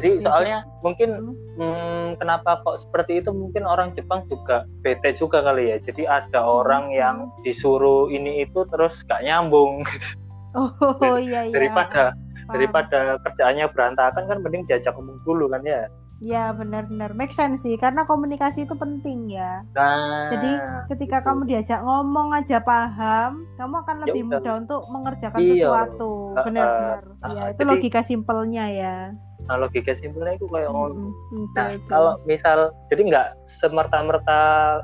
Jadi Iya. soalnya mungkin Hmm. hmm, kenapa kok seperti itu mungkin orang Jepang juga bete juga kali ya. Jadi ada Hmm. orang yang disuruh ini itu terus gak nyambung Oh iya iya. daripada Paham. daripada kerjaannya berantakan kan mending diajak ngomong dulu kan ya. Ya benar-benar make sense sih karena komunikasi itu penting ya. Nah, Jadi ketika gitu. kamu diajak ngomong aja paham, kamu akan Ya lebih udah. mudah untuk mengerjakan Iya. sesuatu. Benar-benar. Uh-uh. Ya itu Jadi- logika simpelnya ya. Nah, logika simpelnya itu kayak ngono. Oke, Nah, kalau misal jadi nggak semerta-merta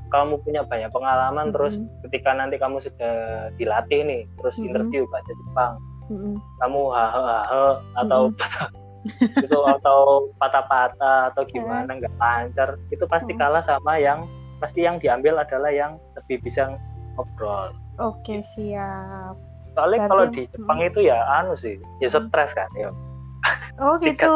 kamu punya banyak pengalaman Mm-mm. terus ketika nanti kamu sudah dilatih nih terus Mm-mm. interview bahasa Jepang Mm-mm. kamu hahe hahe atau itu atau patah-patah atau gimana nggak lancar itu pasti Mm. kalah sama yang pasti yang diambil adalah yang lebih bisa ngobrol Oke siap. soalnya Berarti- kalau di Jepang itu ya anu sih ya Mm. stres kan ya Oh gitu.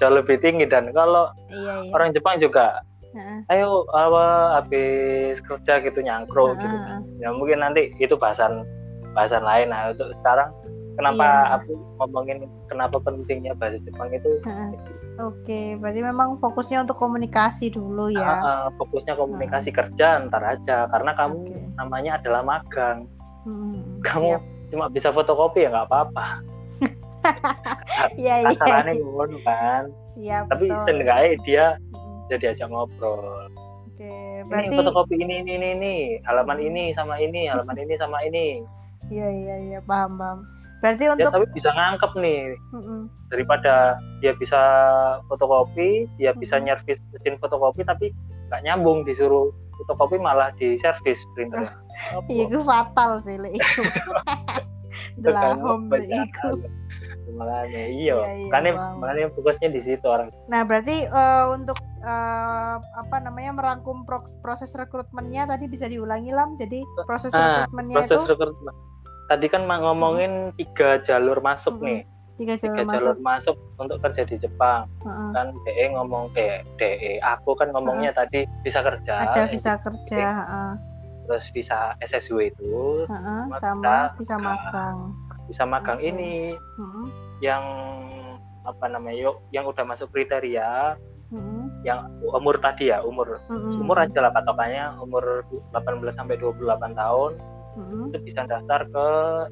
jauh lebih tinggi dan kalau Iya iya. orang Jepang juga Heeh. ayo apa habis kerja gitu nyangkro gitu Heeh. ya mungkin nanti itu bahasan bahasan lain nah untuk sekarang kenapa Iya. aku ngomongin kenapa pentingnya bahasa Jepang itu Heeh. Oke, berarti memang fokusnya untuk komunikasi dulu ya. ah, ah, fokusnya komunikasi kerja ntar aja karena kamu Oke. namanya adalah magang Hmm, kamu siap. cuma bisa fotokopi ya nggak apa-apa Iya iya. asalannya ngono kan Siap. tapi seenggaknya dia jadi ajak ngobrol Oke, ini berarti fotokopi ini ini ini, ini. halaman Hmm. ini sama ini halaman ini sama ini iya iya iya paham paham. Berarti dia untuk tapi bisa ngangkep nih Mm-mm. daripada dia bisa fotokopi, dia bisa Hmm. nyervis mesin fotokopi tapi nggak nyambung disuruh fotokopi malah di servis printernya. Apa? Iya, itu fatal sih lek iku. Itu kan Delahom lek banyak iku. Makanya iya, Iya, iya, makanya paham. makanya fokusnya di situ orang. Nah, berarti eh, untuk eh, apa namanya merangkum pro- proses rekrutmennya tadi bisa diulangi lam. Jadi proses Ah, rekrutmennya Proses itu rekrutmen. Tadi kan ngomongin tiga jalur masuk Mm-mm. nih, tiga jalur tiga masuk. jalur masuk untuk kerja di Jepang. Heeh. Kan DE ngomong DE, DE. Aku kan ngomongnya tadi bisa kerja, Ada eh, bisa kerja, heeh. terus bisa SSW itu, Heeh, Maka- sama bisa magang. Bisa magang Oke. ini, Heeh, yang apa namanya yuk yang udah masuk kriteria heeh, yang umur tadi ya umur heeh, umur aja lah patokannya umur 18 sampai 28 tahun heeh, itu bisa daftar ke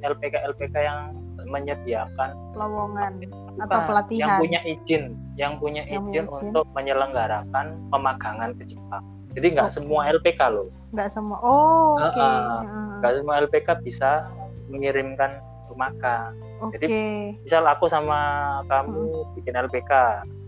LPK LPK yang menyediakan lowongan atau pelatihan. yang punya izin yang punya Yang izin izin. untuk menyelenggarakan pemagangan ke Jepang jadi nggak Oke. semua LPK loh Nggak semua. Oh, oke. Heeh. nggak semua LPK bisa mengirimkan pemagang Oke. misal aku sama kamu bikin LPK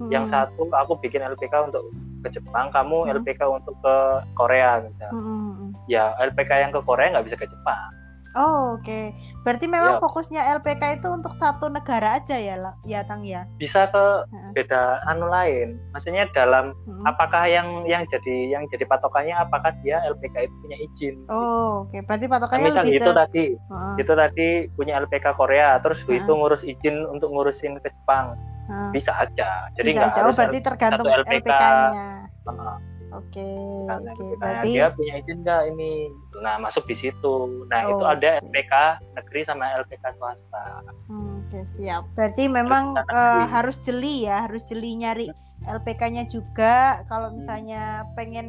yang Heeh. satu aku bikin LPK untuk ke Jepang kamu Hmm. LPK untuk ke Korea gitu heeh. ya LPK yang ke Korea nggak bisa ke Jepang Oh, oke. Berarti memang Ya. fokusnya LPK itu untuk satu negara aja ya, ya Tang ya. bisa ke beda anu lain maksudnya dalam Heeh. apakah yang yang jadi yang jadi patokannya apakah dia LPK itu punya izin Oh, oke. Berarti Nah, patokannya misal lebih itu ke tadi Heeh, itu tadi punya LPK Korea terus Heeh. itu ngurus izin untuk ngurusin ke Jepang heeh. bisa aja jadi Bisa nggak aja. Oh, harus berarti tergantung LPK. LPK-nya. Heeh. Oke, Kan, oke. LPK. Berarti dia punya izin nggak ini nah masuk di situ nah Oh, itu ada oke. LPK negeri sama LPK swasta Hmm, Oke siap. Berarti memang Harus negeri. harus jeli ya, harus jeli nyari LPK-nya juga. Hmm. Kalau misalnya pengen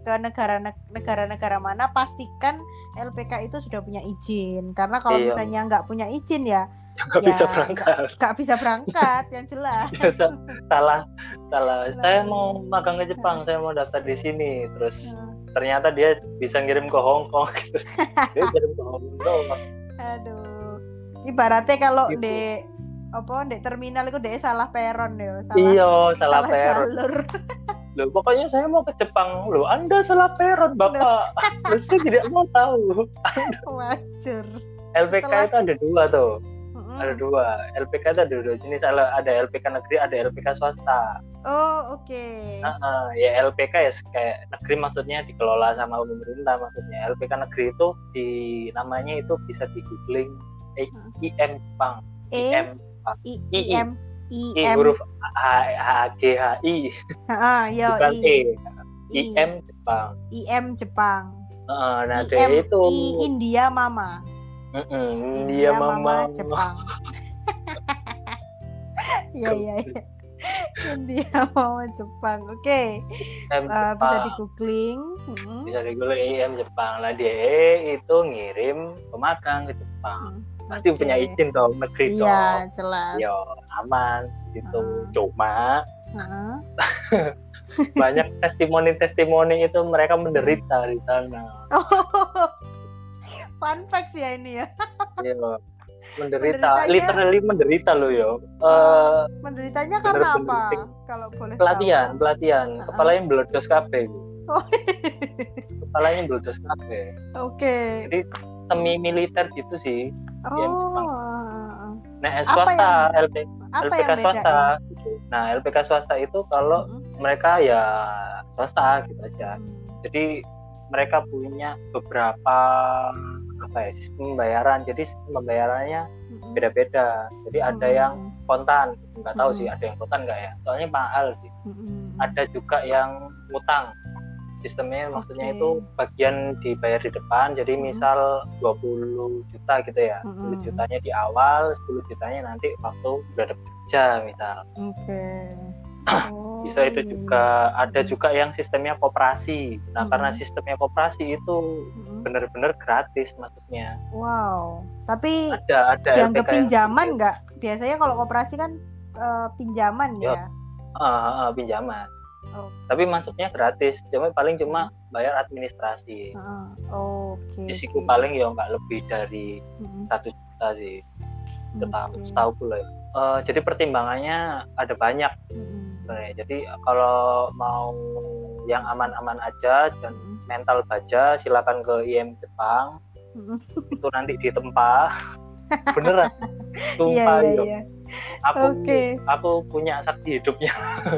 ke negara negara-negara mana, pastikan LPK itu sudah punya izin. Karena kalau Iya. misalnya nggak punya izin ya, nggak Ya, bisa berangkat nggak bisa berangkat, yang jelas. Biasa, salah salah. Saya mau magang ke Jepang saya mau daftar di sini. Terus Hmm, ternyata dia bisa ngirim ke Hong Kong. Gitu. dia ngirim ke Hong Kong Aduh, ibaratnya kalau Gitu. di apa di terminal itu dia salah peron ya, salah, iya salah salah peron. jalur. loh pokoknya saya mau ke Jepang. Loh anda salah peron bapak. Loh, saya tidak mau tahu. Wajar. LPK Setelah- itu ada dua tuh Mm-mm. ada dua LPK itu ada dua jenis. Ada ada LPK negeri ada LPK swasta. Oh, oke. Nah, eh, ya LPK ya kayak negeri maksudnya dikelola sama pemerintah maksudnya. LPK negeri itu di namanya itu bisa di googling eh, Hmm. IM Jepang E? IM I I, I. M I I M. Huruf H, H G H I. Ah, yo bukan I. E. I IM Jepang I M Jepang. Heeh, nah I dia M itu I India Mama. Mm-mm, dia mama Jepang. Iya iya iya. India Mama Jepang. Oke. IM Eh, bisa di googling. Mm-mm. bisa di Google IM Jepang lah dia itu ngirim pemagang ke Jepang Mm, pasti oke. punya izin dong negeri Iya, dong jelas. yo aman gitu Ah. cuma Heeh. banyak testimoni-testimoni itu mereka menderita di sana Oh, fun facts ya ini ya. Iya. menderita literally menderita loh yo Eh, Menderitanya karena Bener-bener apa? penting. Kalau boleh pelatihan tahu. pelatihan Ah. kepalanya meledos kabeh Bu. Oh. kepalanya meledos kabeh Oke. jadi semi militer gitu sih Oh. Jepang. nah Apa swasta yang- LP, Apa LPK yang swasta gitu. nah LPK swasta itu kalau Mm-mm. mereka ya swasta gitu aja Hmm. jadi mereka punya beberapa apa ya sistem pembayaran jadi sistem pembayarannya beda-beda. Jadi ada yang kontan nggak tahu Mm-mm. sih ada yang kontan nggak ya. Soalnya mahal sih. Mm-mm. ada juga yang ngutang. Sistemnya maksudnya Oke. itu bagian dibayar di depan. Jadi misal 20 juta gitu ya. 10 Mm-mm. jutanya di awal 10 jutanya nanti waktu udah ada kerja misal. Bisa Oh, itu iya, juga. Ada juga yang sistemnya koperasi. Nah karena sistemnya koperasi itu. Benar-benar gratis maksudnya Wow. Tapi ada ada dianggap LPK yang pinjaman seperti nggak? Biasanya kalau koperasi kan eh, pinjaman Ya. ah, ah, pinjaman Oh. tapi masuknya gratis cuma paling cuma bayar administrasi Heeh. Oke. risiko oke. paling ya nggak lebih dari Mm-mm. satu juta sih setahu Oke. setahu gue ya Eh, jadi pertimbangannya ada banyak Mm-mm. sebenarnya jadi kalau mau yang aman-aman aja dan Mm-mm. Mental baja silakan ke IM Jepang itu nanti ditempa beneran Iya sumpah iya yo. iya. aku Oke. aku punya saksi hidupnya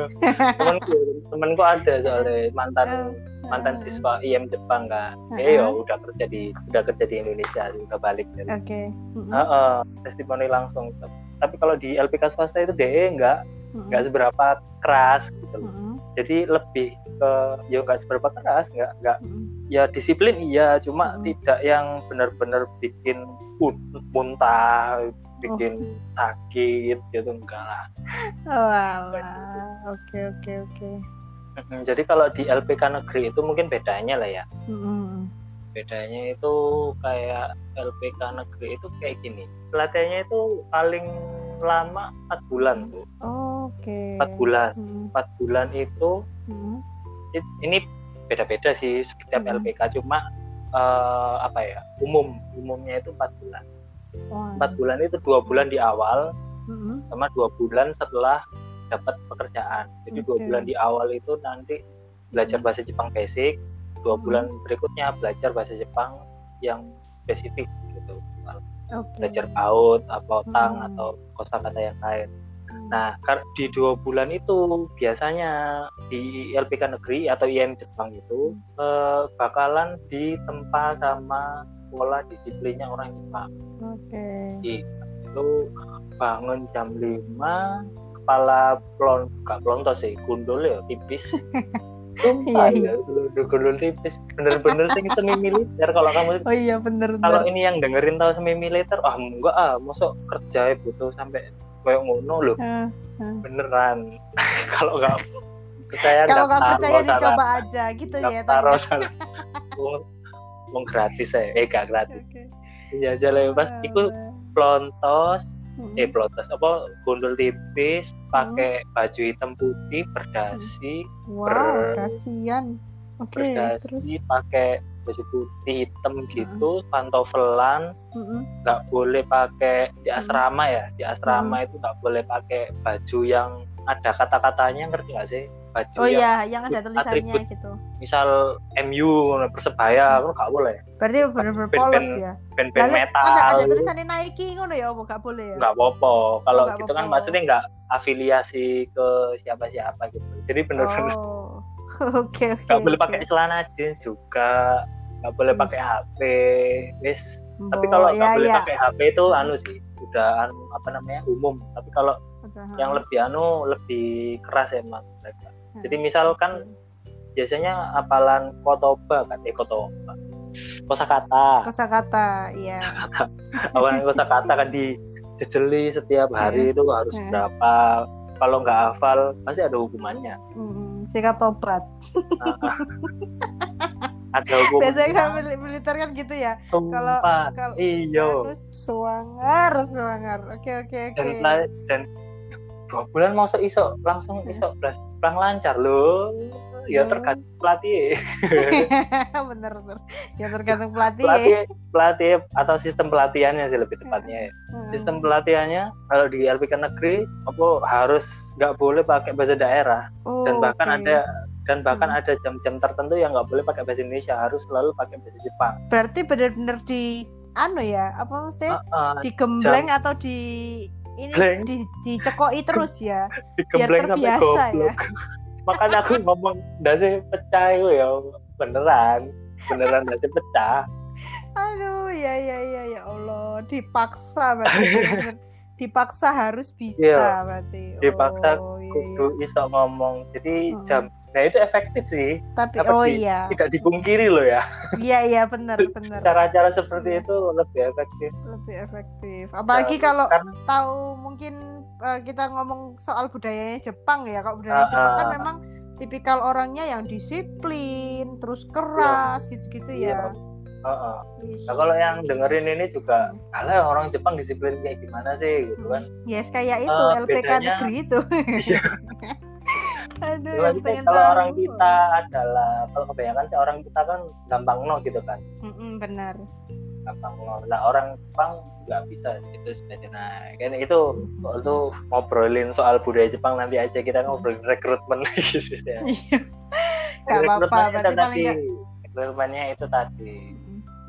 temanku temanku ada soalnya mantan mantan Heeh. siswa IM Jepang kan Heeh. eh yo udah kerja di udah kerja di Indonesia udah balik dari Oke. Mm-mm. Heeh, testimoni langsung tapi kalau di LPK swasta itu DE enggak Mm-mm. nggak seberapa keras gitu loh. Jadi lebih ke ya nggak seberapa keras nggak nggak Mm-mm. ya disiplin iya cuma Mm-mm. tidak yang benar-benar bikin un- muntah bikin Oh. sakit gitu enggak lah Oh, alah. Oke oke oke. Jadi kalau di LPK negeri itu mungkin bedanya lah ya Mm-mm. bedanya itu kayak LPK negeri itu kayak gini pelatihannya itu paling lama 4 bulan tuh Oke. 4 bulan. 4 bulan itu it- ini beda-beda sih setiap Hmm. LPK cuma eh, apa ya umum umumnya itu 4 bulan. 4 bulan itu dua bulan di awal Mm-mm. sama dua bulan setelah dapat pekerjaan jadi dua Oke. bulan di awal itu nanti belajar bahasa Jepang basic dua Hmm. bulan berikutnya belajar bahasa Jepang yang spesifik gitu Oke. belajar paut apa otang Hmm. atau kosakata yang lain Nah, kar- di dua bulan itu biasanya di LPK negeri atau IM Jepang itu eh, bakalan ditempa sama pola disiplinnya orang Jepang. Oke. Itu bangun jam 5, kepala plon, gak plontos sih, gundul ya tipis. Sumpah Iya, ya, gundul, gundul tipis. Bener-bener sih semi militer kalau kamu Oh iya bener kalau ini yang dengerin tahu semi militer, ah enggak ah, mosok kerja butuh sampai kayak ngono loh beneran. Kalau nggak percaya Kalau nggak percaya dicoba aja gitu ya. daftar salah. Wong- wong gratis ya eh gak gratis. Iya aja lah pas Ah, itu plontos eh plontos apa gundul tipis pakai baju hitam putih berdasi Wow, ber- kasihan. Oke, terus. berdasi pakai baju putih hitam gitu pantofelan Mm-mm. nggak boleh pakai di Hmm. asrama ya di asrama itu nggak boleh pakai baju yang ada kata-katanya ngerti nggak sih baju Oh yang iya, yang ada tulisannya atribut. gitu. misal MU persebaya kan nggak boleh Berarti bener-bener Ben- polos ben- ya. band-band metal ada ada tulisannya Nike ngono ya, apa nggak boleh ya? nggak apa-apa kalau nggak gitu kan apa-apa. maksudnya nggak afiliasi ke siapa-siapa gitu jadi bener-bener Oh. Oke, oke. nggak boleh oke. pakai celana jeans juga nggak boleh Wis. pakai HP wis. Tapi Bo, kalau ya, nggak boleh ya. pakai HP itu anu sih udah anu apa namanya umum. Tapi kalau yang lebih anu lebih keras emang mereka Hmm. jadi misalkan biasanya apalan kotoba kan? Eh kotoba. Kosakata. Kosakata, iya. apalan kosakata kan dijejeli setiap hari itu harus Hmm. berapa. Kalau nggak hafal pasti ada hukumannya. Hmm, sikat tobat. Ada hukuman Biasanya kan mil- militer kan gitu ya. kalau- kalau Terus suangar, suangar. Oke, oke, oke. dan dua bulan mau iso langsung Hmm. iso belas pulang lancar loh ya Hmm. tergantung pelatih bener bener. Ya tergantung pelatih. pelatih pelatih atau sistem pelatihannya sih lebih tepatnya ya. Hmm. sistem pelatihannya kalau di LPK negeri apa harus nggak boleh pakai bahasa daerah Oh, dan bahkan oke. ada dan bahkan Hmm. ada jam-jam tertentu yang nggak boleh pakai bahasa Indonesia harus selalu pakai bahasa Jepang Berarti bener-bener di anu ya, apa maksudnya? Ah, ah, digembleng atau di ini Gembleng. di dicekoki terus ya. sampai terbiasa ya. makanya aku ngomong dasi pecah itu ya beneran beneran dasi pecah Aduh, ya ya ya ya Allah, dipaksa berarti dipaksa harus bisa Iya, berarti. dipaksa oh, iya, iya. kudu iso ngomong jadi Hmm. jam nah itu efektif sih Tapi apa oh di- iya. tidak dipungkiri loh ya Iya iya benar benar. cara-cara seperti itu lebih efektif Lebih efektif. Apalagi Ya, kalau karena tahu mungkin uh, kita ngomong soal budayanya Jepang ya. Kalau budaya Ah, Jepang kan ah. memang tipikal orangnya yang disiplin, terus keras gitu-gitu Iya. ya. Heeh. Ih. Nah, kalau yang dengerin ini juga, alah orang Jepang disiplin kayak gimana sih gitu kan? Yes, kayak itu Eh, LPK bedanya- negeri itu. Aduh, pengen kalau tahu. orang kita adalah kalau kebanyakan sih orang kita kan gampang no gitu kan, Mm-mm, benar. gampang no. Nah orang Jepang nggak bisa itu sebenarnya. Nah, kan itu itu ngobrolin soal budaya Jepang nanti aja kita ngobrolin rekrutmen gitu ya. Gak apa-apa, Rekrutmennya berarti paling tadi, rekrutmennya itu tadi.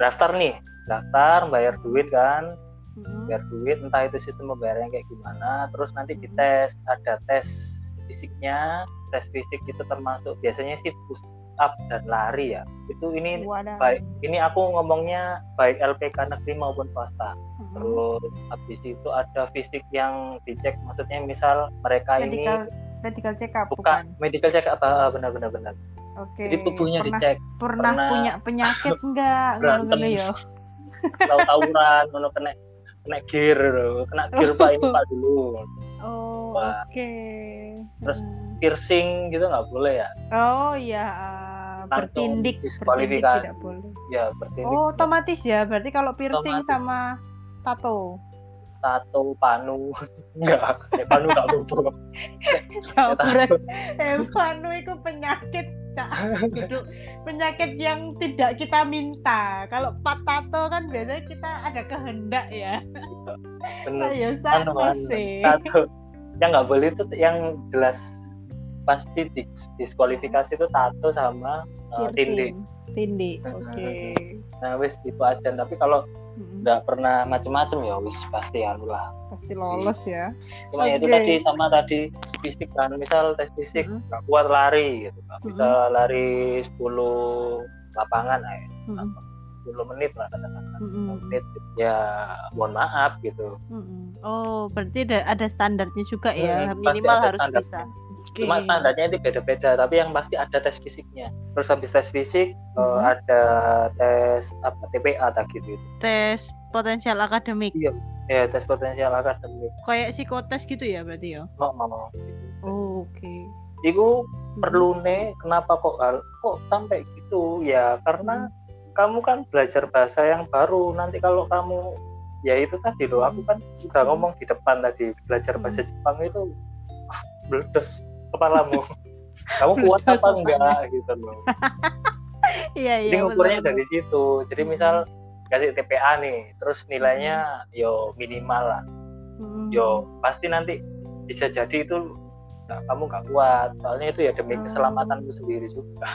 Daftar nih, daftar, bayar duit kan, Mm-mm. bayar duit entah itu sistem pembayarannya kayak gimana terus nanti dites ada tes fisiknya tes fisik itu termasuk biasanya sih push up dan lari ya itu ini Wadah. baik ini aku ngomongnya baik LPK negeri maupun swasta Mm-mm. terus habis itu ada fisik yang dicek maksudnya misal mereka medical ini medical check up bukan bukan. medical check up ah, benar benar benar Oke. jadi tubuhnya pernah, dicek pernah pernah punya penyakit enggak berantem. ya. tahu tawuran kena kena gear kena gear pak ini pak dulu Oh, oke. Terus Hmm. piercing gitu nggak boleh ya Oh iya, ah, Langsung bertindik, bertindik diskualifikasi. tidak boleh. ya bertindik Oh, otomatis ya. Berarti kalau piercing Otomatis. sama tato. tato panu enggak eh, panu nggak apa Sabar. Eh, panu itu penyakit, Cak. Duduk. Penyakit yang tidak kita minta. Kalau pat tato kan biasanya kita ada kehendak ya. bener Saya sama sih. tato yang nggak boleh itu yang jelas pasti dis- diskualifikasi itu tato sama uh, tindih Tindih. Hmm. Oke. nah wis itu aja tapi kalau Nggak pernah macem-macem ya wis pasti anu lah Pasti lolos ya. cuma ya itu tadi sama tadi fisik kan misal tes fisik nggak kuat lari gitu nggak bisa lari 10 lapangan ya Mm-mm. 10 menit lah katakanlah Mm-mm. menit ya mohon maaf gitu Mm-mm. Oh, berarti ada, ada standarnya juga ya. Hmm, Minimal harus standarnya. bisa. Oke. cuma standarnya itu beda-beda tapi yang pasti ada tes fisiknya terus habis tes fisik eh, Mhm. ada tes apa TPA tak gitu tes potensial akademik. ya tes potensial akademik Kayak psikotes gitu ya berarti ya. mau mau Oh, Oke. itu Mm-mm. perlu nih kenapa kok kok sampai gitu ya karena Hmm. kamu kan belajar bahasa yang baru nanti kalau kamu ya itu tadi loh aku kan sudah Hmm. ngomong di depan tadi belajar bahasa Jepang itu ah, meledos kepalamu kamu kuat apa enggak gitu loh Iya iya. jadi ngukurnya benar. dari situ jadi Hmm. misal kasih TPA nih terus nilainya yo minimal lah Mm-mm. yo pasti nanti bisa jadi itu nah, kamu nggak kuat soalnya itu ya demi Oh. keselamatanmu sendiri juga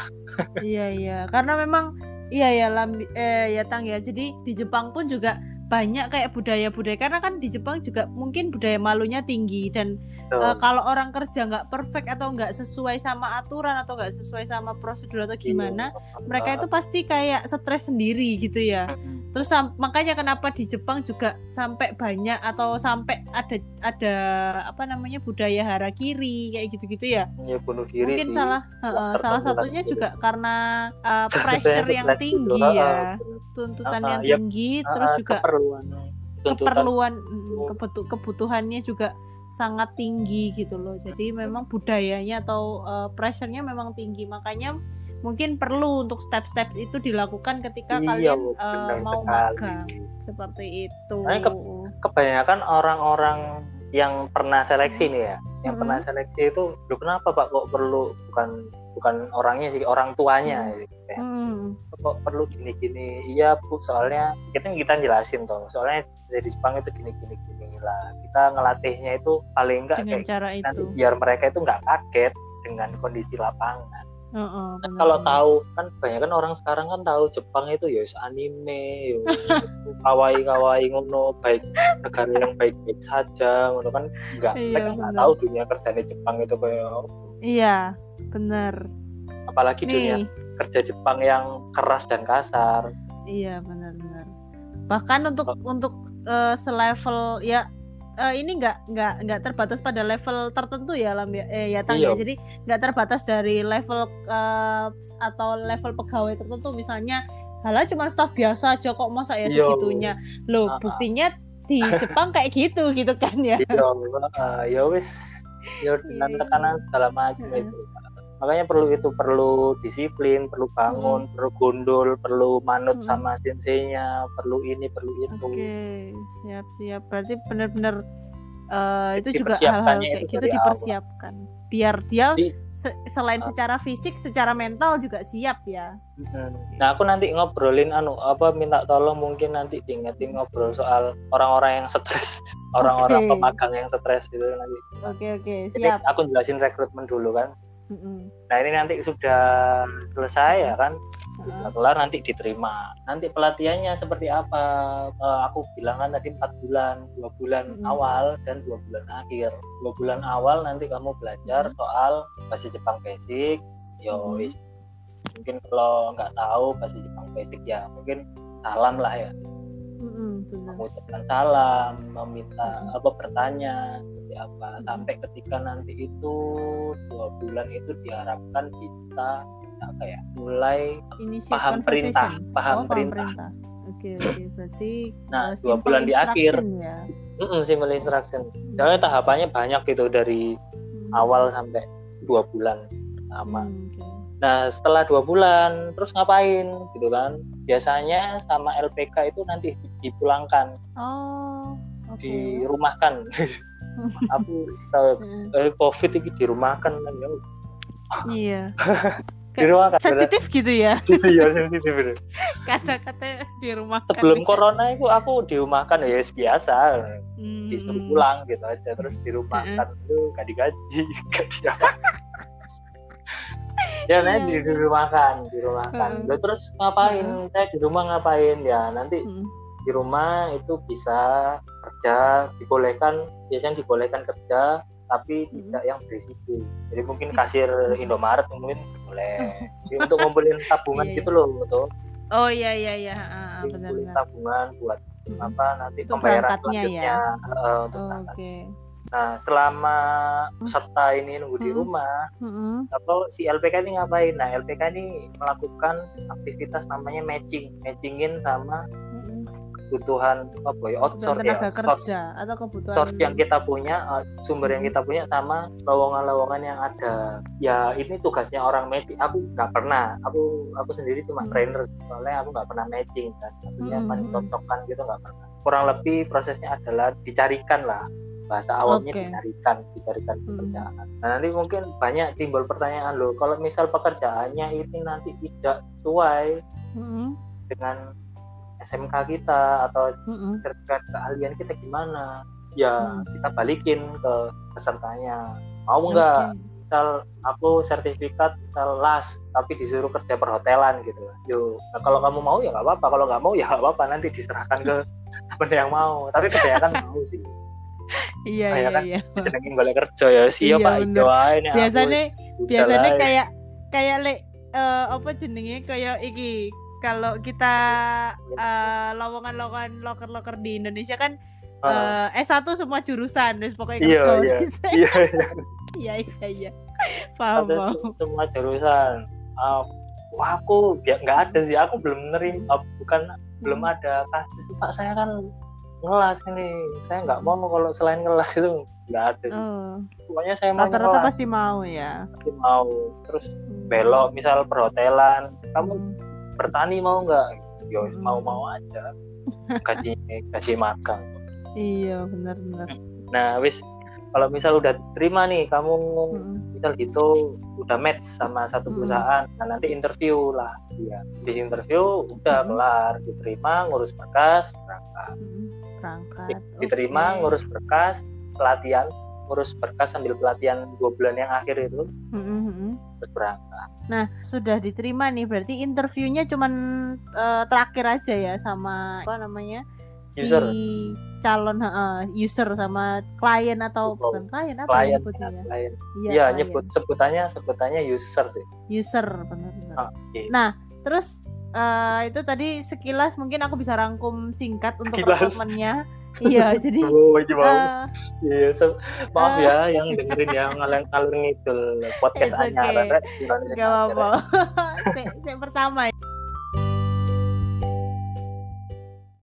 Iya iya, karena memang iya ya lambi eh ya tang ya. Jadi di Jepang pun juga banyak kayak budaya-budaya karena kan di Jepang juga mungkin budaya malunya tinggi dan Eh, kalau orang kerja nggak perfect atau nggak sesuai sama aturan atau nggak sesuai sama prosedur atau gimana, mereka itu pasti kayak stres sendiri gitu ya. Terus makanya kenapa di Jepang juga sampai banyak atau sampai ada ada apa namanya budaya harakiri kayak gitu-gitu ya. ya bunuh diri Mungkin sih salah heeh, salah satunya lah. juga karena uh, pressure yang gitu. tinggi Ah, ya, tuntutan Ah, yang ya, tinggi, ah, terus juga keperluan keperluan kebutu- kebutuhannya juga sangat tinggi gitu loh. Jadi memang budayanya atau uh, pressure-nya memang tinggi. Makanya mungkin perlu untuk step-step itu dilakukan ketika Iya, kalian uh, mau sekali. magang seperti itu. Makanya Kebanyakan orang-orang yang pernah seleksi nih ya, yang Mm-mm. pernah seleksi itu, lu kenapa Pak kok perlu bukan bukan orangnya sih, orang tuanya gitu. Hmm. kok perlu gini-gini iya bu soalnya kita kita jelasin toh soalnya jadi Jepang itu gini-gini gini lah kita ngelatihnya itu paling enggak dengan kayak cara nanti itu. biar mereka itu nggak kaget dengan kondisi lapangan Kan benar, kalau tahu kan banyak kan orang sekarang kan tahu Jepang itu ya anime ya kawaii kawaii ngono baik negara yang baik-baik saja ngono kan nggak Iya, mereka nggak tahu dunia kerjanya Jepang itu kayak. Iya, benar. apalagi dunia Nih, kerja Jepang yang keras dan kasar iya benar-benar. Bahkan untuk Oh. untuk eh, selevel ya eh, ini nggak nggak nggak terbatas pada level tertentu ya lam ya eh, ya Tang ya. Iya. Jadi nggak terbatas dari level eh, atau level pegawai tertentu misalnya halah cuma staff biasa aja kok masa ya Iya. segitunya. Loh, Ah, ah. buktinya di Jepang kayak gitu gitu kan ya. iya uh, ya wis ya Iya. tekanan segala macam itu makanya perlu itu perlu disiplin perlu bangun perlu gondol perlu manut Mm. sama senseinya perlu ini perlu itu Oke, siap siap. Berarti benar-benar eh, itu juga hal-hal kayak itu gitu dari awal. dipersiapkan. Biar dia Di- se- selain Ah. secara fisik, secara mental juga siap ya. Nah aku nanti ngobrolin anu apa minta tolong mungkin nanti diingetin ngobrol soal orang-orang yang stres orang-orang Oke. pemagang yang stres gitu nanti Oke oke, ini siap. aku jelasin rekrutmen dulu kan Mm-mm. nah ini nanti sudah selesai ya kan Heeh. Udah kelar nanti diterima nanti pelatihannya seperti apa Eh, aku bilang kan tadi empat bulan dua bulan Mm-mm. awal dan dua bulan akhir dua bulan awal nanti kamu belajar soal bahasa Jepang basic yo wis. mungkin kalau nggak tahu bahasa Jepang basic ya mungkin salam lah ya benar. mengucapkan salam meminta apa bertanya seperti apa Mm-mm. sampai ketika nanti itu dua bulan itu diharapkan bisa apa ya mulai Initiate paham perintah, paham Oh, perintah. Oke oke, berarti Nah, eh, dua bulan di akhir. ya. Mm-mm, simple instruction. Soalnya tahapannya banyak gitu dari Hmm. awal sampai dua bulan pertama. Hmm, oke. Nah setelah dua bulan terus ngapain gitu kan? Biasanya sama LPK itu nanti dipulangkan, Oh, oke. dirumahkan. Aku tahu Heeh. eh, COVID ini dirumahkan kan ya. Iya. Dirumahkan. Sensitif gitu ya Iya sensitif kata-kata di rumah. Sebelum corona itu aku dirumahkan ya yes, biasa. Hmm. disuruh pulang gitu aja terus dirumahkan itu gak digaji gak di apa ya Iya. di dirumahkan dirumahkan Heeh. Loh, terus ngapain saya di rumah ngapain ya nanti Hmm. di rumah itu bisa kerja dibolehkan biasanya dibolehkan kerja tapi Mm-mm. tidak yang berisiko jadi mungkin Tid- kasir Indomaret mungkin boleh Jadi untuk ngumpulin tabungan Iya, gitu loh betul Oh iya iya iya, ah, benar-benar. tabungan buat Mm-mm. apa nanti Untuk pembayaran ya. selanjutnya eh, untuk Oh. Oke. Nah, selama peserta ini nunggu di Hmm. rumah, Mm-mm. atau si LPK ini ngapain? Nah, LPK ini melakukan aktivitas namanya matching, matchingin sama kebutuhan apa ya, outsource Kebutuhan ya, source, atau kebutuhan source yang kita punya, uh, sumber yang Hmm. kita punya sama lowongan-lowongan yang ada. Ya, ini tugasnya orang matching. Aku nggak pernah, aku aku sendiri cuma Hmm. trainer, soalnya aku nggak pernah matching kan, maksudnya Hmm, hmm, hmm. mencocokkan gitu nggak pernah. Kurang lebih prosesnya adalah dicarikan lah bahasa awamnya Oke. dicarikan dicarikan Hmm. pekerjaan nah nanti mungkin banyak timbul pertanyaan loh kalau misal pekerjaannya ini nanti tidak sesuai Mm-mm. dengan SMK kita atau Mm-mm. sertifikat keahlian kita gimana ya Hmm. kita balikin ke pesertanya mau nggak misal aku sertifikat misal las tapi disuruh kerja perhotelan gitu yo nah, kalau kamu mau ya nggak apa-apa kalau nggak mau ya nggak apa-apa nanti diserahkan ke temen yang mau tapi kebanyakan mau sih Iya iya kan iya. jenengin boleh kerja ya sih Iya, pak ae aku Biasanya- Biasanya kayak kayak le eh, apa jenenge kayak iki kalau kita eh, lowongan-lowongan loker-loker di Indonesia kan Ah, eh, S1 semua jurusan terus pokoknya Iya, kerja iya. iya iya. iya iya iya paham se- semua jurusan Ah, wah aku ya nggak ada sih aku belum nerima bukan belum Hmm. ada kasus pak saya kan ngelas ini saya nggak mau kalau selain ngelas itu nggak ada Oh, pokoknya saya mau rata-rata pasti mau ya. pasti mau terus Hmm. belok misal perhotelan kamu Hmm. bertani mau nggak yo Hmm. mau mau aja gaji gaji makan Iya, benar-benar. nah wis kalau misal udah terima nih kamu Hmm. misal gitu udah match sama satu Hmm. perusahaan nah nanti interview lah ya di interview udah Hmm. kelar diterima ngurus berkas berangkat Hmm. Berangkat. diterima Oke. ngurus berkas pelatihan ngurus berkas sambil pelatihan dua bulan yang akhir itu Hmm, terus berangkat Nah, sudah diterima nih. Berarti interviewnya cuman eh, terakhir aja ya sama apa namanya? User. Si calon heeh, user sama klien atau Betul. bukan klien apa klien nyebutnya ya? klien Iya, iya klien. nyebut sebutannya sebutannya user sih user benar-benar. Ah, iya. Nah, terus eh, itu tadi sekilas mungkin aku bisa rangkum singkat untuk rekrutmennya. iya, jadi oh eh, iya se- maaf eh. ya yang dengerin yang ngalor ngalur ngidul podcast okay. anyar Gak apa-apa. Sek pertama ya.